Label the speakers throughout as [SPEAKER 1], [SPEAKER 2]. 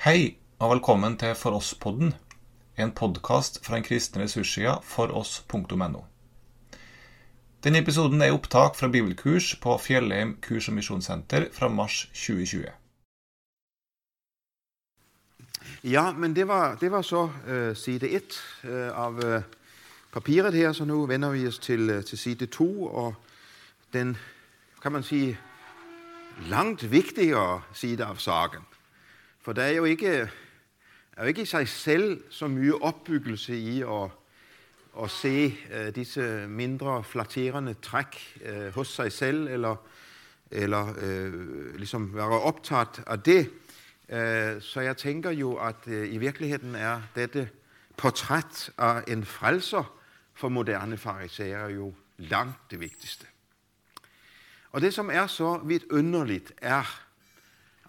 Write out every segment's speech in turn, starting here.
[SPEAKER 1] Hei og velkommen til For oss-podden, en podkast fra den kristne ressurssida foross.no. Denne episoden er opptak fra bibelkurs på Fjellheim kurs- og misjonssenter fra mars 2020.
[SPEAKER 2] Ja, men det var, det var så uh, side 1 uh, øh, av uh, papiret her, så nå vender vi oss til, øh, til side 2, og den, kan man si, langt vigtigere side av saken. For der er jo ikke, er jo ikke i sig selv så mye opbyggelse i at, at se øh, disse mindre flatterende træk øh, hos sig selv, eller, eller øh, liksom være optaget av det. Øh, Så jeg tænker jo at øh, i virkeligheden er dette portræt av en frelser for moderne farisæer jo langt det vigtigste. Og det som er så vidunderlig, er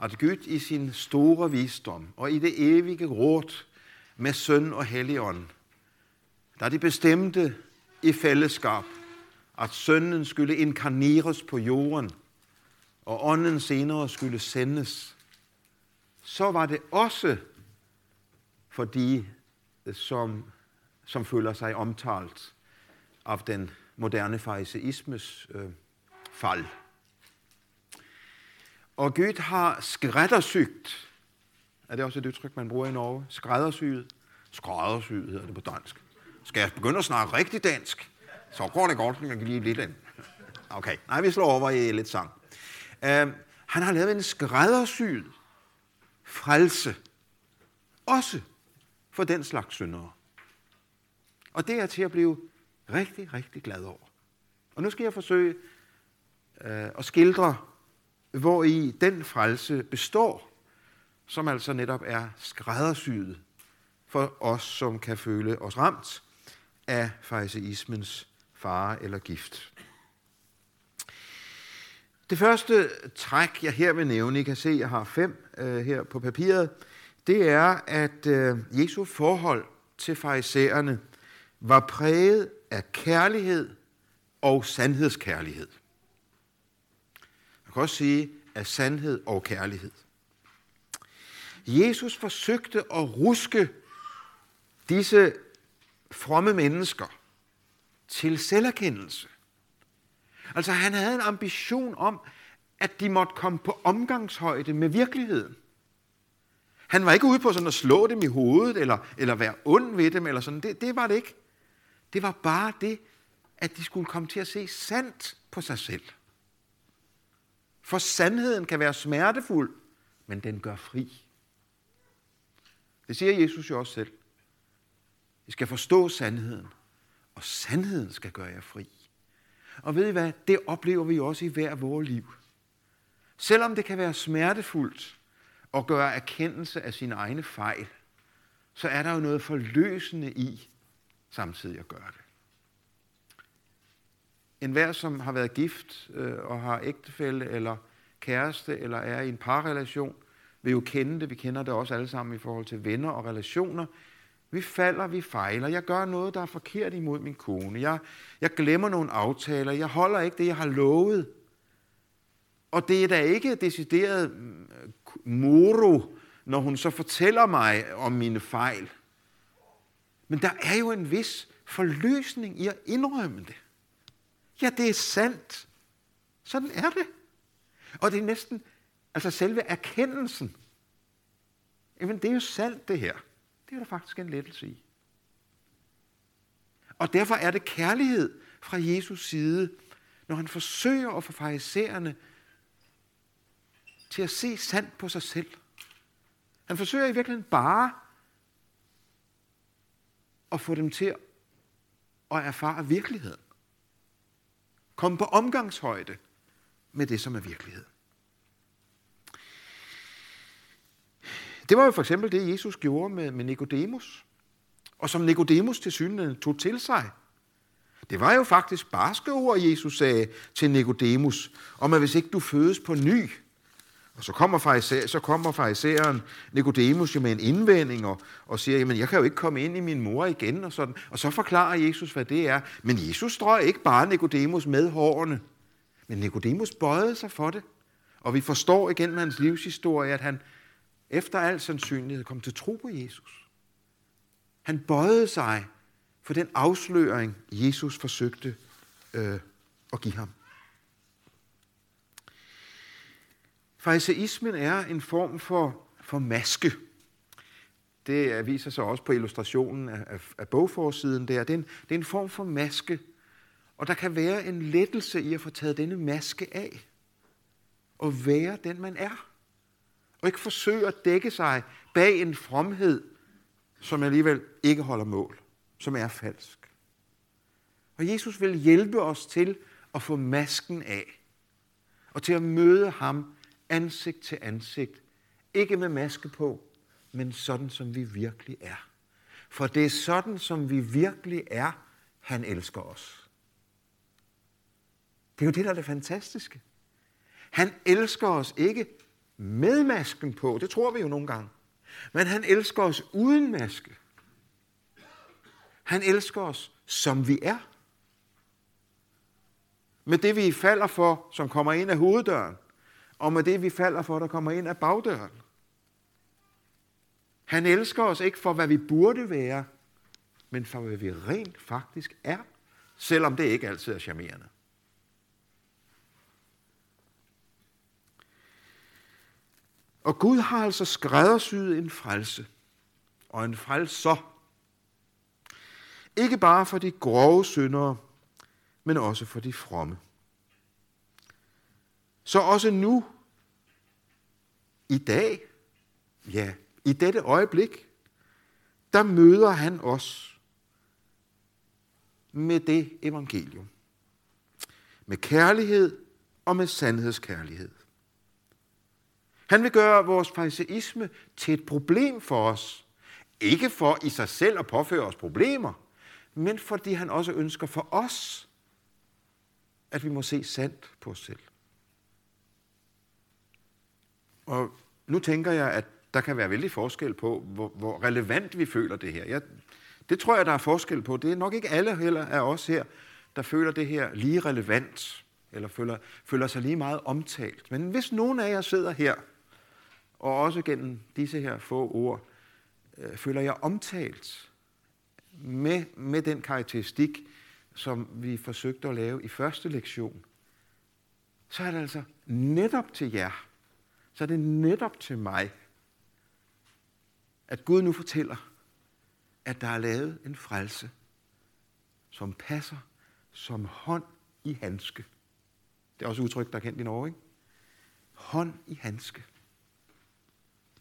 [SPEAKER 2] at Gud i sin store visdom og i det evige råd med søn og Helligånd, da de bestemte i fællesskab, at Sønnen skulle inkarneres på jorden, og Ånden senere skulle sendes, så var det også for de som, som føler sig omtalt av den moderne fariseismes øh, fall. Og Gud har skræddersygt Er det også et udtryk, man bruger i Norge? Skræddersyet? Skræddersyet hedder det på dansk. Skal jeg begynde at snakke rigtig dansk, så går det godt. Jeg kan lige lidt ind. Okay, nej, vi slår over i lidt sang. Uh, han har lavet en skræddersyet frelse, også for den slags syndere. Og det er til at blive rigtig, rigtig glad over. Og nu skal jeg forsøge øh, at skildre, hvor i den frelse består, som altså netop er skræddersyet for os, som kan føle os ramt af fariseismens fare eller gift. Det første træk, jeg her vil nævne, I kan se, jeg har fem øh, her på papiret, det er, at øh, Jesu forhold til farisæerne var præget af kærlighed og sandhedskærlighed. Man kan også sige af sandhed og kærlighed. Jesus forsøgte at ruske disse fromme mennesker til selverkendelse. Altså han havde en ambition om, at de måtte komme på omgangshøjde med virkeligheden. Han var ikke ude på sådan at slå dem i hovedet, eller, eller være ond ved dem, eller sådan. Det, det var det ikke. Det var bare det, at de skulle komme til at se sandt på sig selv. For sandheden kan være smertefuld, men den gør fri. Det siger Jesus jo også selv. I skal forstå sandheden, og sandheden skal gøre jer fri. Og ved I hvad? Det oplever vi også i hver vores liv. Selvom det kan være smertefuldt at gøre erkendelse af sine egne fejl, så er der jo noget forløsende i samtidig at gøre det. En hver, som har været gift øh, og har ægtefælle eller kæreste eller er i en parrelation, vil jo kende det. Vi kender det også alle sammen i forhold til venner og relationer. Vi falder, vi fejler. Jeg gør noget, der er forkert imod min kone. Jeg, jeg glemmer nogle aftaler. Jeg holder ikke det, jeg har lovet. Og det er da ikke decideret mm, moro, når hun så fortæller mig om mine fejl. Men der er jo en vis forløsning i at indrømme det. Ja, det er sandt. Sådan er det. Og det er næsten, altså selve erkendelsen. Jamen, det er jo sandt, det her. Det er der faktisk en lettelse i. Og derfor er det kærlighed fra Jesus side, når han forsøger at få farisæerne til at se sandt på sig selv. Han forsøger i virkeligheden bare at få dem til at erfare virkeligheden. Komme på omgangshøjde med det, som er virkelighed. Det var jo for eksempel det, Jesus gjorde med, med Nikodemus, og som Nikodemus til synligheden tog til sig. Det var jo faktisk barske ord, Jesus sagde til Nikodemus, om at hvis ikke du fødes på ny, og så kommer, fariser, så kommer farisæeren Nikodemus jo med en indvending og, og siger, jamen jeg kan jo ikke komme ind i min mor igen, og sådan. Og så forklarer Jesus, hvad det er. Men Jesus strøg ikke bare Nikodemus med hårene, men Nikodemus bøjede sig for det. Og vi forstår igen med hans livshistorie, at han, efter al sandsynlighed kom til tro på Jesus. Han bøjede sig for den afsløring, Jesus forsøgte øh, at give ham. Fariseismen er en form for, for maske. Det viser sig også på illustrationen af, af, bogforsiden der. Det er, en, det er en form for maske, og der kan være en lettelse i at få taget denne maske af og være den, man er. Og ikke forsøge at dække sig bag en fromhed, som alligevel ikke holder mål, som er falsk. Og Jesus vil hjælpe os til at få masken af, og til at møde ham ansigt til ansigt. Ikke med maske på, men sådan som vi virkelig er. For det er sådan, som vi virkelig er, han elsker os. Det er jo det, der er det fantastiske. Han elsker os ikke med masken på, det tror vi jo nogle gange. Men han elsker os uden maske. Han elsker os, som vi er. Med det, vi falder for, som kommer ind af hoveddøren, og med det, vi falder for, der kommer ind ad bagdøren. Han elsker os ikke for, hvad vi burde være, men for, hvad vi rent faktisk er, selvom det ikke altid er charmerende. Og Gud har altså skræddersyet en frelse, og en frelser. Ikke bare for de grove syndere, men også for de fromme. Så også nu, i dag, ja, i dette øjeblik, der møder han os med det evangelium. Med kærlighed og med sandhedskærlighed. Han vil gøre vores fariseisme til et problem for os. Ikke for i sig selv at påføre os problemer, men fordi han også ønsker for os, at vi må se sandt på os selv. Og nu tænker jeg, at der kan være vældig forskel på, hvor, hvor relevant vi føler det her. Jeg, det tror jeg, der er forskel på. Det er nok ikke alle heller af os her, der føler det her lige relevant, eller føler, føler sig lige meget omtalt. Men hvis nogen af jer sidder her, og også gennem disse her få ord, øh, føler jeg omtalt med, med den karakteristik, som vi forsøgte at lave i første lektion, så er det altså netop til jer, så er det netop til mig, at Gud nu fortæller, at der er lavet en frelse, som passer som hånd i handske. Det er også udtryk, der er kendt i Norge, ikke? Hånd i handske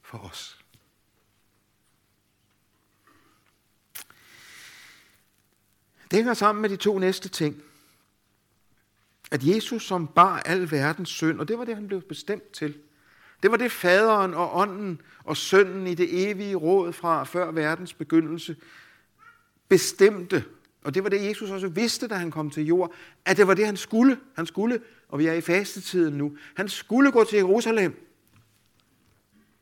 [SPEAKER 2] for os. Det hænger sammen med de to næste ting. At Jesus som bar al verdens synd, og det var det, han blev bestemt til. Det var det faderen og ånden og sønnen i det evige råd fra før verdens begyndelse bestemte. Og det var det, Jesus også vidste, da han kom til jord, at det var det, han skulle. Han skulle, og vi er i fastetiden nu, han skulle gå til Jerusalem.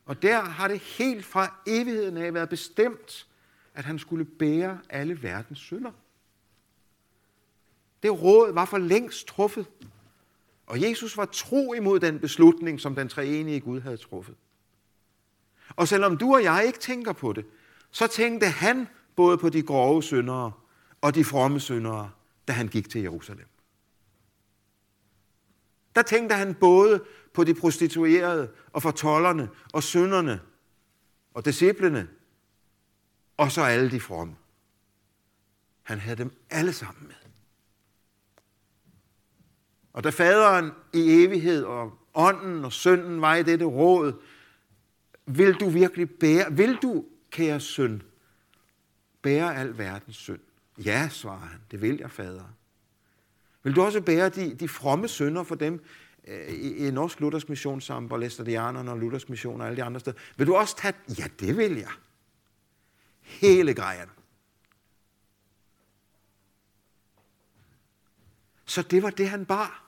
[SPEAKER 2] Og der har det helt fra evigheden af været bestemt, at han skulle bære alle verdens synder. Det råd var for længst truffet. Og Jesus var tro imod den beslutning, som den treenige Gud havde truffet. Og selvom du og jeg ikke tænker på det, så tænkte han både på de grove syndere og de fromme syndere, da han gik til Jerusalem. Der tænkte han både på de prostituerede og fortollerne og synderne og disciplene, og så alle de fromme. Han havde dem alle sammen med. Og da faderen i evighed og ånden og sønnen var i dette råd, vil du virkelig bære, vil du, kære søn, bære al verdens synd? Ja, svarer han, det vil jeg, fader. Vil du også bære de, de fromme synder for dem øh, i, i Norsk Luthers Mission sammen og Læstadianerne og Luthers Mission og alle de andre steder? Vil du også tage, ja, det vil jeg. Hele grejen. Så det var det, han bar.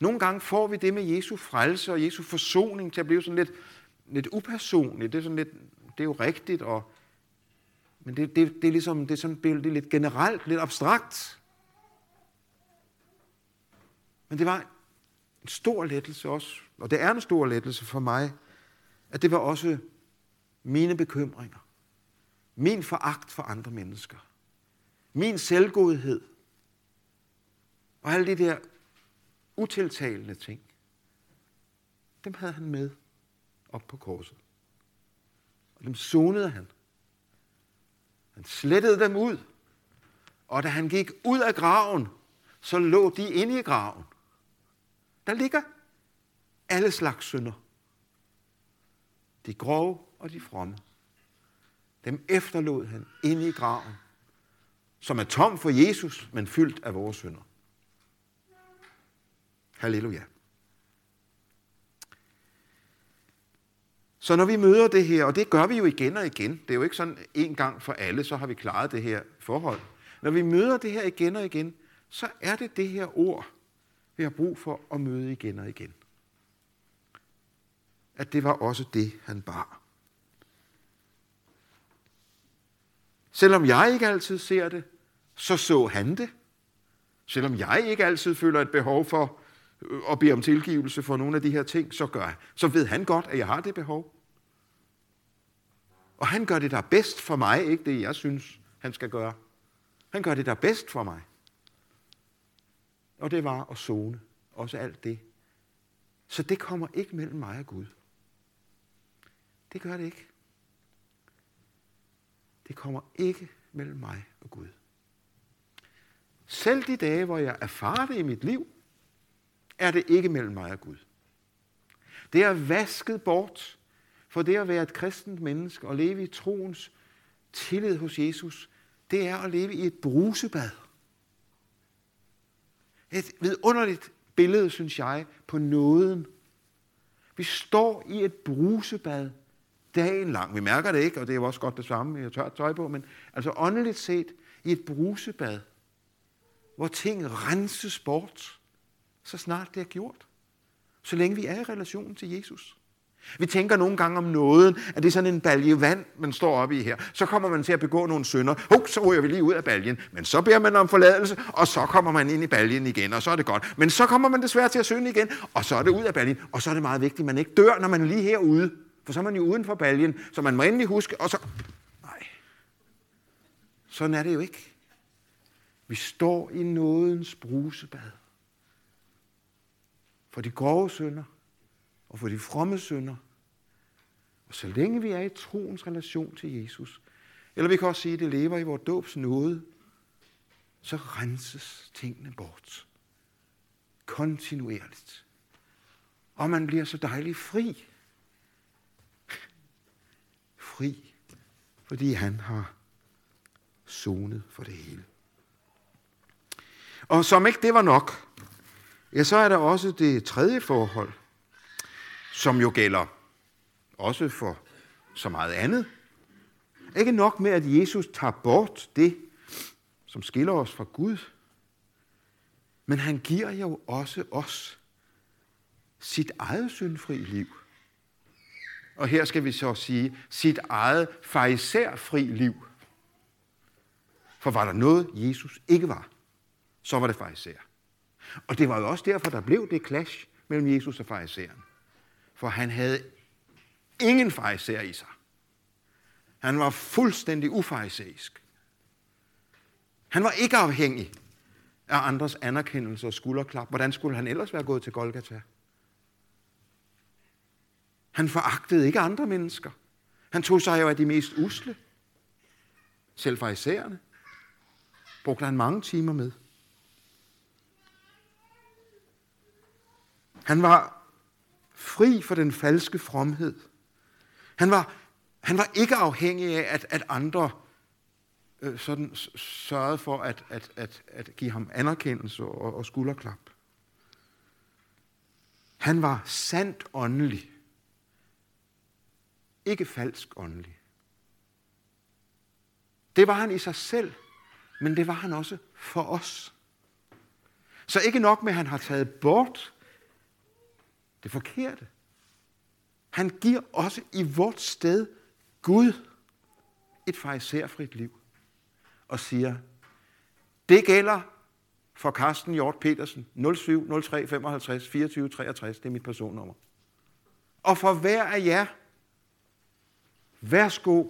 [SPEAKER 2] Nogle gange får vi det med Jesu frelse og Jesu forsoning til at blive sådan lidt, lidt upersonligt. Det er, sådan lidt, det er jo rigtigt, og, men det, det, det er ligesom det er sådan, det er lidt generelt, lidt abstrakt. Men det var en stor lettelse også, og det er en stor lettelse for mig, at det var også mine bekymringer, min foragt for andre mennesker, min selvgodhed og alle de der utiltalende ting, dem havde han med op på korset. Og dem sonede han. Han slettede dem ud. Og da han gik ud af graven, så lå de inde i graven. Der ligger alle slags synder. De grove og de fromme. Dem efterlod han inde i graven, som er tom for Jesus, men fyldt af vores synder. Halleluja. Så når vi møder det her, og det gør vi jo igen og igen, det er jo ikke sådan en gang for alle, så har vi klaret det her forhold. Når vi møder det her igen og igen, så er det det her ord, vi har brug for at møde igen og igen. At det var også det, han bar. Selvom jeg ikke altid ser det, så så han det. Selvom jeg ikke altid føler et behov for Øh, og beder om tilgivelse for nogle af de her ting, så gør jeg. Så ved han godt, at jeg har det behov. Og han gør det der bedst for mig, ikke det jeg synes, han skal gøre. Han gør det der bedst for mig. Og det var at zone. Også alt det. Så det kommer ikke mellem mig og Gud. Det gør det ikke. Det kommer ikke mellem mig og Gud. Selv de dage, hvor jeg erfarer det i mit liv, er det ikke mellem mig og Gud. Det er vasket bort for det at være et kristent menneske og leve i troens tillid hos Jesus, det er at leve i et brusebad. Et vidunderligt billede, synes jeg, på nåden. Vi står i et brusebad dagen lang. Vi mærker det ikke, og det er jo også godt det samme, vi har tørt tøj på, men altså åndeligt set i et brusebad, hvor ting renses bort, så snart det er gjort. Så længe vi er i relation til Jesus. Vi tænker nogle gange om nåden, at det er sådan en balje vand, man står oppe i her. Så kommer man til at begå nogle synder. Huk, så ryger vi lige ud af baljen. Men så beder man om forladelse, og så kommer man ind i baljen igen, og så er det godt. Men så kommer man desværre til at synde igen, og så er det ud af baljen. Og så er det meget vigtigt, at man ikke dør, når man er lige herude. For så er man jo uden for baljen, så man må endelig huske, og så... Nej. Sådan er det jo ikke. Vi står i nådens brusebad. For de grove synder, og for de fromme synder. Og så længe vi er i troens relation til Jesus, eller vi kan også sige, at det lever i vores dåbs nåde, så renses tingene bort. Kontinuerligt. Og man bliver så dejligt fri. Fri, fordi han har sonet for det hele. Og som ikke det var nok, ja, så er der også det tredje forhold – som jo gælder også for så meget andet. Ikke nok med, at Jesus tager bort det, som skiller os fra Gud, men han giver jo også os sit eget syndfri liv. Og her skal vi så sige, sit eget farisærfri liv. For var der noget, Jesus ikke var, så var det farisær. Og det var jo også derfor, der blev det clash mellem Jesus og fariseren. for han havde ingen fariser i sig. Han var fuldstændig ufarisæisk. Han var ikke afhængig af andres anerkendelse og skulderklap. Hvordan skulle han ellers være gået til Golgata? Han foragtede ikke andre mennesker. Han tog sig jo af de mest usle. Selv farisæerne brugte han mange timer med. Han var fri for den falske fromhed. Han var, han var ikke afhængig af, at, at andre øh, sådan sørgede for at, at, at, at give ham anerkendelse og, og skulderklap. Han var sandt åndelig. Ikke falsk åndelig. Det var han i sig selv, men det var han også for os. Så ikke nok med, at han har taget bort det forkerte. Han giver også i vort sted Gud et farisærfrit liv og siger, det gælder for Carsten Hjort Petersen 07 03 55 24 63, det er mit personnummer. Og for hver af jer, værsgo,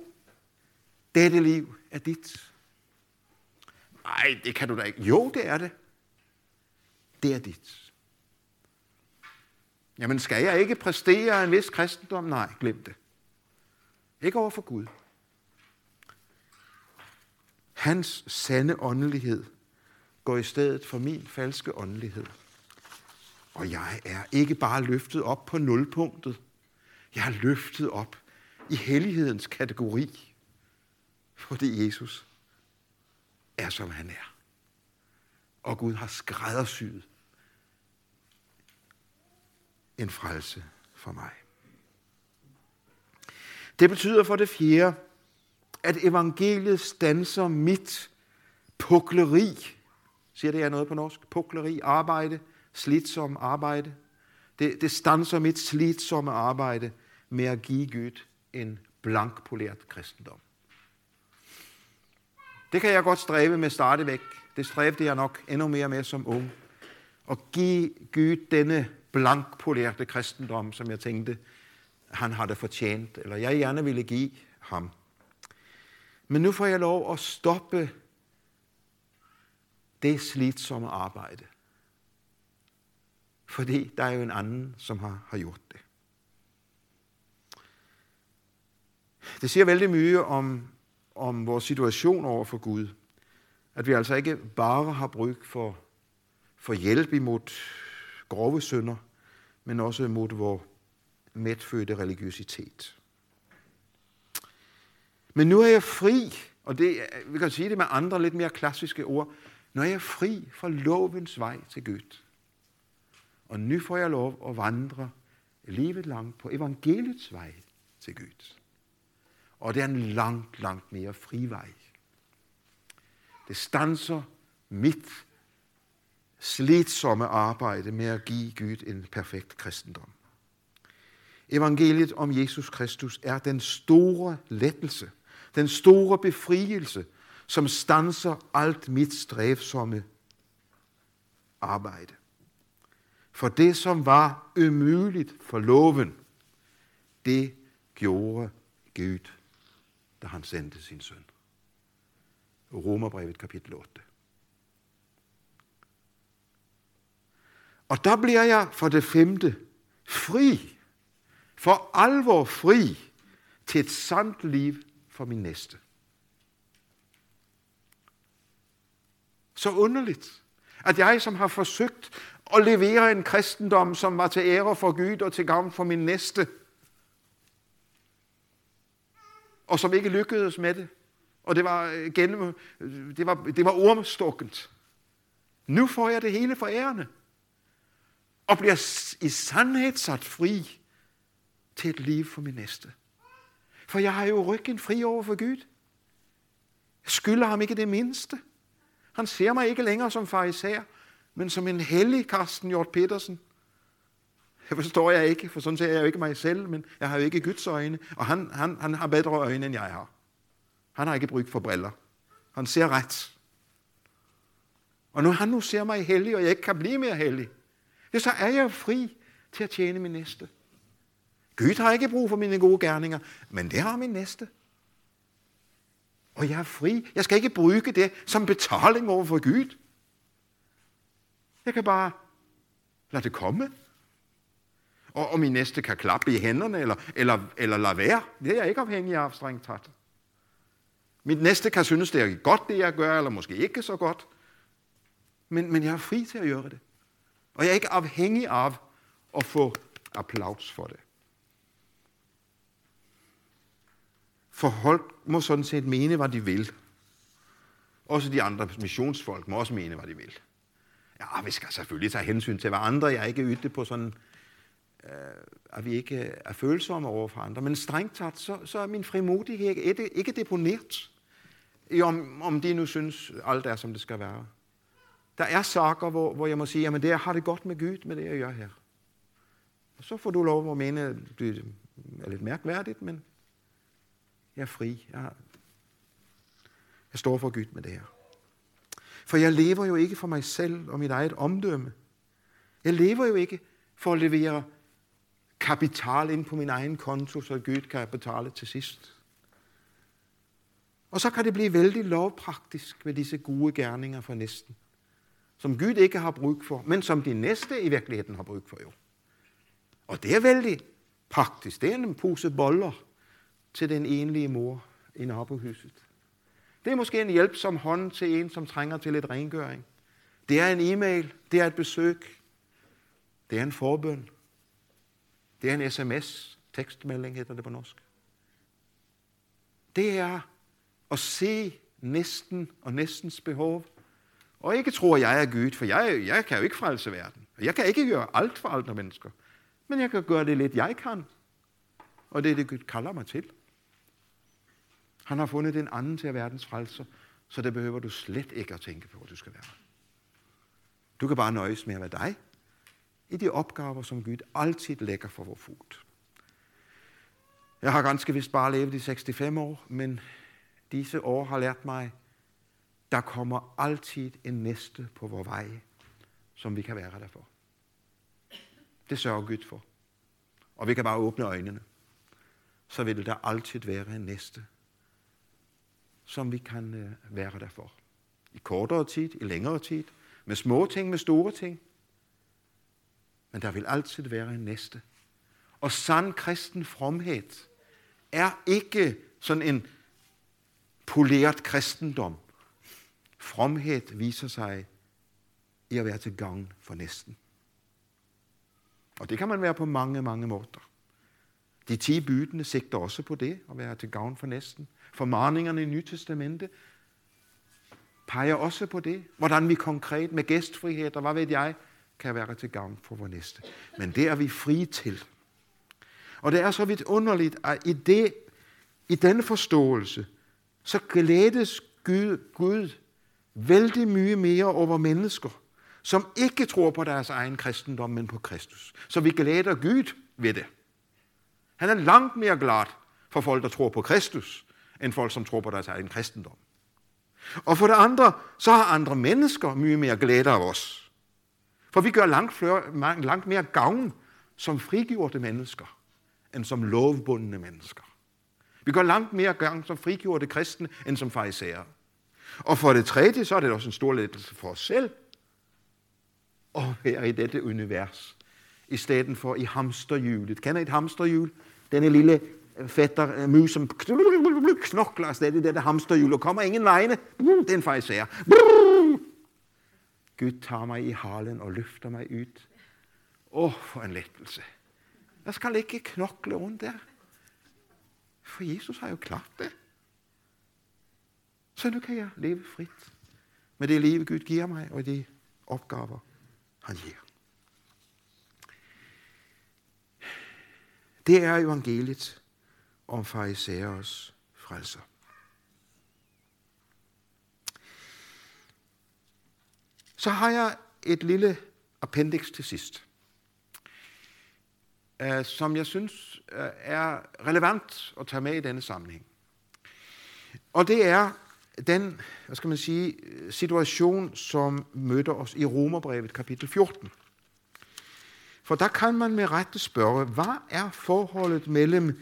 [SPEAKER 2] dette liv er dit. Nej, det kan du da ikke. Jo, det er det. Det er dit. Jamen, skal jeg ikke præstere en vis kristendom? Nej, glem det. Ikke over for Gud. Hans sande åndelighed går i stedet for min falske åndelighed. Og jeg er ikke bare løftet op på nulpunktet. Jeg er løftet op i hellighedens kategori, fordi Jesus er, som han er. Og Gud har skræddersyet en frelse for mig. Det betyder for det fjerde, at evangeliet stanser mit pukleri. Siger det jeg noget på norsk? Pukleri, arbejde, slitsom arbejde. Det, det stanser mit slitsomme arbejde med at give Gud en blankpoleret kristendom. Det kan jeg godt stræbe med stadigvæk. Det stræbte jeg nok endnu mere med som ung. Og give Gud denne blankpolerede kristendom, som jeg tænkte, han har det fortjent, eller jeg gerne ville give ham. Men nu får jeg lov at stoppe det slitsomme arbejde. Fordi der er jo en anden, som har, har gjort det. Det siger vældig mye om, om vores situation over for Gud. At vi altså ikke bare har brug for, for hjælp imod grove synder, men også mod vores medfødte religiøsitet. Men nu er jeg fri, og det, vi kan sige det med andre lidt mere klassiske ord. Nu er jeg fri fra lovens vej til Gud. Og nu får jeg lov at vandre livet langt på evangeliets vej til Gud. Og det er en langt, langt mere fri vej. Det stanser midt slitsomme arbejde med at give Gud en perfekt kristendom. Evangeliet om Jesus Kristus er den store lettelse, den store befrielse, som stanser alt mit strævsomme arbejde. For det, som var umuligt for loven, det gjorde Gud, da han sendte sin søn. Romerbrevet kapitel 8. Og der bliver jeg for det femte fri, for alvor fri til et sandt liv for min næste. Så underligt, at jeg, som har forsøgt at levere en kristendom, som var til ære for Gud og til gavn for min næste, og som ikke lykkedes med det, og det var, øh, gennem, det var, det var ormstukkent. Nu får jeg det hele for ærende og bliver i sandhed sat fri til et liv for min næste. For jeg har jo ryggen fri over for Gud. Jeg skylder ham ikke det mindste. Han ser mig ikke længere som fariser, men som en hellig Karsten Hjort Petersen. Det forstår jeg ikke, for sådan ser jeg jo ikke mig selv, men jeg har jo ikke Guds øjne, og han, han, han har bedre øjne, end jeg har. Han har ikke brug for briller. Han ser ret. Og når han nu ser mig hellig, og jeg ikke kan blive mere hellig, ja, så er jeg fri til at tjene min næste. Gud har ikke brug for mine gode gerninger, men det har min næste. Og jeg er fri. Jeg skal ikke bruge det som betaling over for Gud. Jeg kan bare lade det komme. Og, og min næste kan klappe i hænderne, eller, eller, eller lade være. Det er jeg ikke afhængig af strengt taget. Mit næste kan synes, det er godt, det jeg gør, eller måske ikke så godt. Men, men jeg er fri til at gøre det. Og jeg er ikke afhængig af at få applaus for det. For folk må sådan set mene, hvad de vil. Også de andre missionsfolk må også mene, hvad de vil. Ja, vi skal selvfølgelig tage hensyn til, hvad andre. Jeg er ikke ytte på sådan, øh, at vi ikke øh, er følsomme over for andre. Men strengt taget, så, så er min frimodighed ikke, ikke deponeret, om, om de nu synes, alt er, som det skal være. Der er saker, hvor, hvor jeg må sige, at det jeg har det godt med Gud med det, jeg gør her. Og så får du lov at mene, at det er lidt mærkværdigt, men jeg er fri. Jeg, jeg står for Gud med det her. For jeg lever jo ikke for mig selv og mit eget omdømme. Jeg lever jo ikke for at levere kapital ind på min egen konto, så Gud kan betale til sidst. Og så kan det blive vældig lovpraktisk med disse gode gerninger for næsten, som Gud ikke har brug for, men som de næste i virkeligheden har brug for jo. Og det er vældig praktisk. Det er en pose boller til den enlige mor i nabohuset. Det er måske en hjælp som hånd til en, som trænger til lidt rengøring. Det er en e-mail. Det er et besøg. Det er en forbøn. Det er en sms. Tekstmelding hedder det på norsk. Det er at se næsten og næstens behov. Og ikke tro, at jeg er Gud, for jeg, jeg kan jo ikke frelse verden. Jeg kan ikke gøre alt for andre mennesker. Men jeg kan gøre det lidt, jeg kan. Og det er det, Gud kalder mig til. Han har fundet en anden til at verdens frelser, så det behøver du slet ikke at tænke på, hvor du skal være. Du kan bare nøjes med at være dig i de opgaver, som Gud altid lægger for vores fod. Jeg har ganske vist bare levet i 65 år, men disse år har lært mig, der kommer altid en næste på vores vej, som vi kan være der for. Det sørger Gud for. Og vi kan bare åbne øjnene. Så vil der altid være en næste, som vi kan øh, være der for. I kortere tid, i længere tid, med små ting, med store ting. Men der vil altid være en næste. Og sand kristen fromhed er ikke sådan en poleret kristendom. Fromhed viser sig i at være til gavn for næsten. Og det kan man være på mange, mange måder. De ti bydende sigter også på det, at være til gavn for næsten. Formaningerne i Nytestamentet peger også på det. Hvordan vi konkret med gæstfrihed og hvad ved jeg, kan være til gavn for vores næste. Men det er vi fri til. Og det er så vidt underligt, at i, det, i denne forståelse, så glædes Gud, Gud vældig mye mere over mennesker, som ikke tror på deres egen kristendom, men på Kristus. Så vi glæder Gud ved det. Han er langt mere glad for folk, der tror på Kristus, end folk, som tror på deres egen kristendom. Og for det andre, så har andre mennesker mye mere glæde af os. For vi gør langt, flere, langt mere gavn som frigjorte mennesker, end som lovbundne mennesker. Vi gør langt mere gavn som frigjorte kristne, end som farisæere. Og for det tredje, så er det også en stor lettelse for os selv, at være i dette univers, i stedet for i hamsterhjulet. Kender I et hamsterhjul? Denne lille øh, fætter øh, mus, som knokler afsted i dette hamsterhjul, og kommer ingen vegne. Det er en fejser. Gud tager mig i halen og løfter mig ud. Åh, oh, for en lettelse. Jeg skal ikke knokle rundt der. For Jesus har jo klart det. Så nu kan jeg leve frit med det liv, Gud giver mig, og de opgaver, han giver. Det er evangeliet om farisæers frelser. Så har jeg et lille appendix til sidst, øh, som jeg synes øh, er relevant at tage med i denne sammenhæng. Og det er den, hvad skal man sige, situation, som møder os i Romerbrevet kapitel 14. For der kan man med rette spørge, hvad er forholdet mellem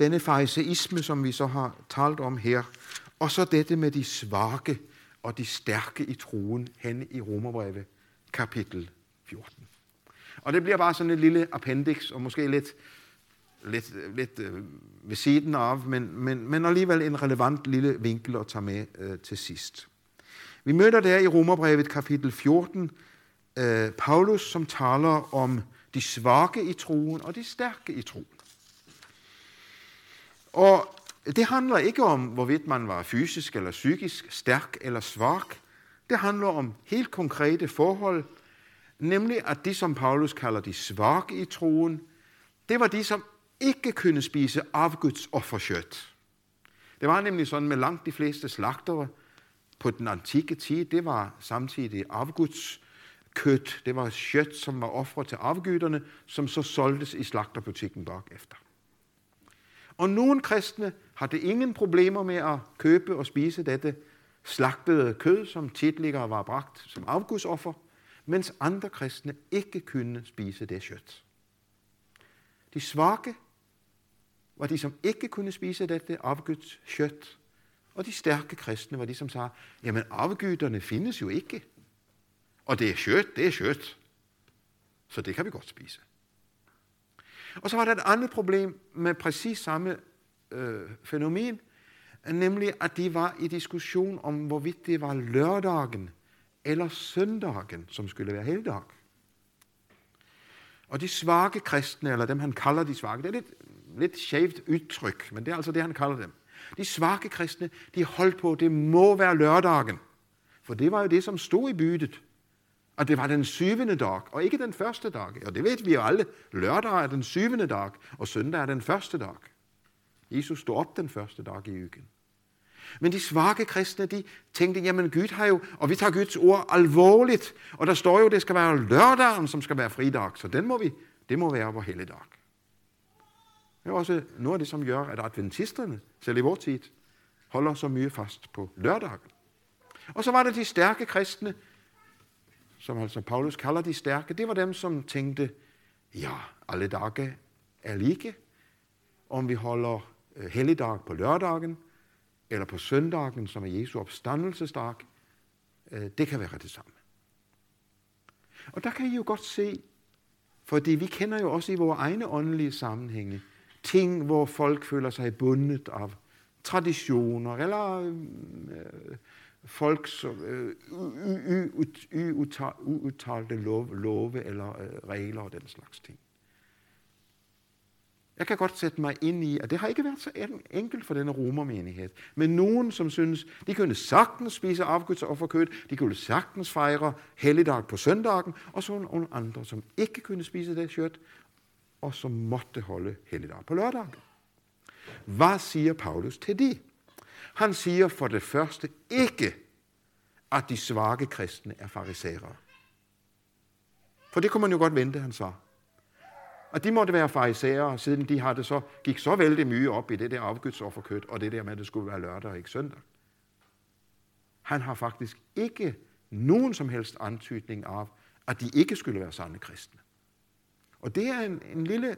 [SPEAKER 2] denne fariseisme, som vi så har talt om her, og så dette med de svage og de stærke i troen hen i Romerbrevet kapitel 14. Og det bliver bare sådan et lille appendix, og måske lidt, lidt, lidt øh, ved siden af, men, men, men alligevel en relevant lille vinkel at tage med øh, til sidst. Vi møder der i Romerbrevet kapitel 14 øh, Paulus, som taler om de svage i troen og de stærke i troen. Og det handler ikke om, hvorvidt man var fysisk eller psykisk stærk eller svag. Det handler om helt konkrete forhold, nemlig at de, som Paulus kalder de svage i troen, det var de, som ikke kunne spise afguds offerkjøtt. Det var nemlig sådan med langt de fleste slagtere på den antikke tid, det var samtidig afguds kød. Det var kjøtt som var offret til afguderne, som så solgtes i slagterbutikken bagefter. Og nogle kristne havde ingen problemer med at købe og spise dette slagtede kød, som tidligere var bragt som afgudsoffer, mens andre kristne ikke kunne spise det kjøtt. De svage var de, som ikke kunne spise dette afgudskjøtt, Og de stærke kristne var de, som sagde, jamen afguderne findes jo ikke. Og det er kjøtt, det er kjøtt. Så det kan vi godt spise. Og så var der et andet problem med præcis samme øh, fænomen, nemlig at de var i diskussion om, hvorvidt det var lørdagen eller søndagen, som skulle være helgedag. Og de svage kristne, eller dem han kalder de svage, det er lidt, lidt skævt udtryk, men det er altså det, han kalder dem. De svage kristne, de holdt på, det må være lørdagen. For det var jo det, som stod i bydet. Og det var den syvende dag, og ikke den første dag. Og det ved vi jo alle. Lørdag er den syvende dag, og søndag er den første dag. Jesus stod op den første dag i ugen. Men de svage kristne, de tænkte, jamen Gud har jo, og vi tager Guds ord alvorligt, og der står jo, det skal være lørdagen, som skal være fridag, så den må vi, det må være vores helligdag. Det er også noget af det, som gør, at adventisterne, selv i vores tid, holder så mye fast på lørdagen. Og så var det de stærke kristne, som altså Paulus kalder de stærke, det var dem, som tænkte, ja, alle dage er like. Om vi holder øh, helligdag på lørdagen, eller på søndagen, som er Jesu opstandelsesdag, øh, det kan være det samme. Og der kan I jo godt se, fordi vi kender jo også i vores egne åndelige sammenhænge, ting, hvor folk føler sig bundet af traditioner, eller øh, folks øh, uudtalte love, love eller øh, regler og den slags ting. Jeg kan godt sætte mig ind i, at det har ikke været så enkelt for denne romermenighed. Men nogen, som synes, de kunne sagtens spise afguds offerkød, de kunne sagtens fejre helligdag på søndagen, og så nogle andre, som ikke kunne spise det kjøtt, og som måtte holde helligdag på lørdag. Hvad siger Paulus til det? Han siger for det første ikke, at de svage kristne er farisæere. For det kunne man jo godt vente, han sagde. Og de måtte være farisæere, siden de havde så, gik så vældig mye op i det der afgudsofferkød, og det der med, at det skulle være lørdag og ikke søndag. Han har faktisk ikke nogen som helst antydning af, at de ikke skulle være sande kristne. Og det er en, en lille,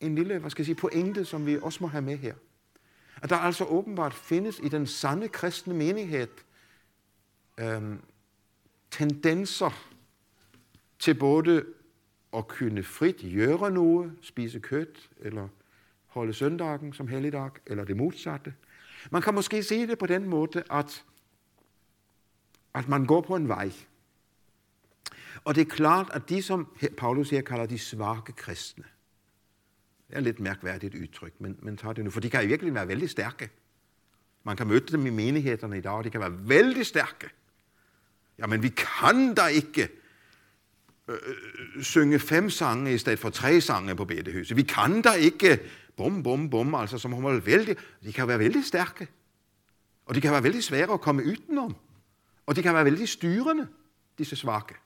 [SPEAKER 2] en lille hvad skal jeg sige, pointe, som vi også må have med her. At der altså åbenbart findes i den sande kristne menighed øhm, tendenser til både at kunne frit gøre noget, spise kød, eller holde søndagen som helligdag, eller det modsatte. Man kan måske se det på den måde, at, at man går på en vej. Og det er klart, at de, som Paulus her kalder de svage kristne, det er lidt mærkværdigt udtryk, men, men tager det nu, for de kan i virkeligheden være vældig stærke. Man kan møde dem i menighederne i dag, og de kan være vældig stærke. Jamen, vi kan da ikke øh, øh synge fem sange i stedet for tre sange på bedehuset. Vi kan da ikke bum, bum, bum, altså som hun vældig, de kan være vældig stærke. Og de kan være vældig svære at komme udenom. Og de kan være vældig styrende, disse svage.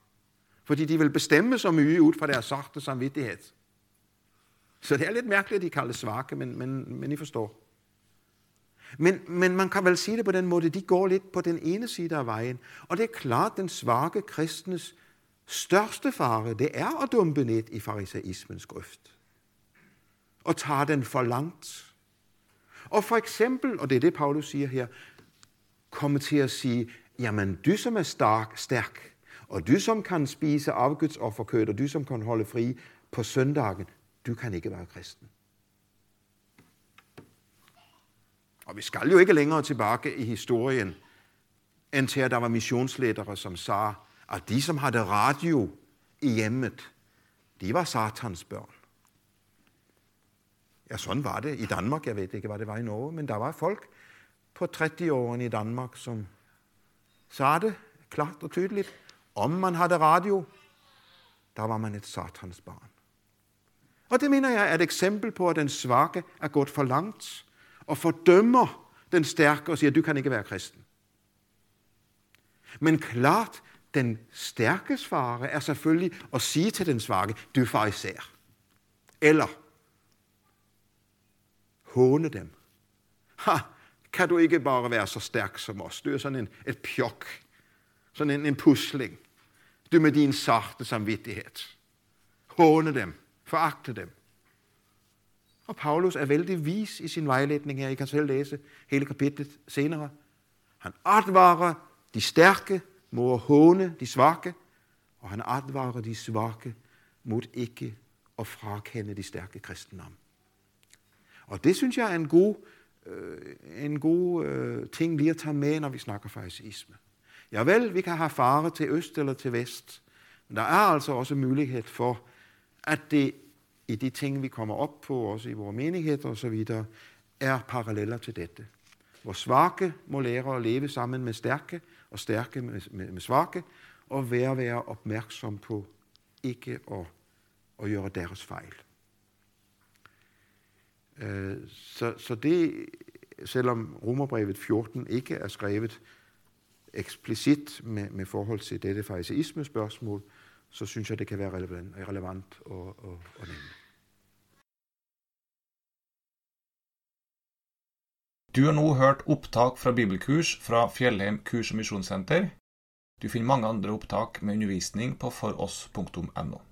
[SPEAKER 2] Fordi de vil bestemme så mye ud fra deres sorte samvittighed. Så det er lidt mærkeligt, at de kaldes svage, men, men, men I forstår. Men, men man kan vel sige det på den måde, de går lidt på den ene side af vejen. Og det er klart, den svage kristnes største fare, det er at dumpe ned i farisaismens grøft. Og tage den for langt. Og for eksempel, og det er det, Paulus siger her, komme til at sige, jamen du som er stark, stærk og du som kan spise afgudsofferkød, og du som kan holde fri på søndagen, du kan ikke være kristen. Og vi skal jo ikke længere tilbage i historien, end til at der var missionsledere, som sagde, at de, som havde radio i hjemmet, de var satans børn. Ja, sådan var det i Danmark. Jeg ved ikke, hvad det var i Norge, men der var folk på 30 år i Danmark, som sagde det klart og tydeligt. Om man havde radio, der var man et satans barn. Og det mener jeg er et eksempel på, at den svage er gået for langt og fordømmer den stærke og siger, du kan ikke være kristen. Men klart, den stærkes fare er selvfølgelig at sige til den svage, du er især. Eller håne dem. Ha, kan du ikke bare være så stærk som os? Du er sådan en, et pjok, sådan en, en pusling. Du med din sarte samvittighed. Håne dem, foragte dem. Og Paulus er vældig vis i sin vejledning her. I kan selv læse hele kapitlet senere. Han advarer de stærke mod at håne de svage, og han advarer de svage mod ikke at frakende de stærke kristendom. Og det synes jeg er en god, øh, en god øh, ting lige at tage med, når vi snakker farisisme. Ja vel, vi kan have fare til øst eller til vest, men der er altså også mulighed for, at det i de ting, vi kommer op på, også i vores menigheder osv., er paralleller til dette. Hvor svage må lære at leve sammen med stærke, og stærke med, med, med svage, og være, være opmærksom på ikke at, at gøre deres fejl. Øh, så, så det, selvom Romerbrevet 14 ikke er skrevet eksplicit med, med forhold til dette fariseisme-spørgsmål, så synes jeg, det kan være relevant, relevant at, at, at nævne.
[SPEAKER 1] Du har nu hørt optag fra bibelkurs fra Fjellheim kurs- og misjonssenter. Du finner mange andre opptak med undervisning på foross.no.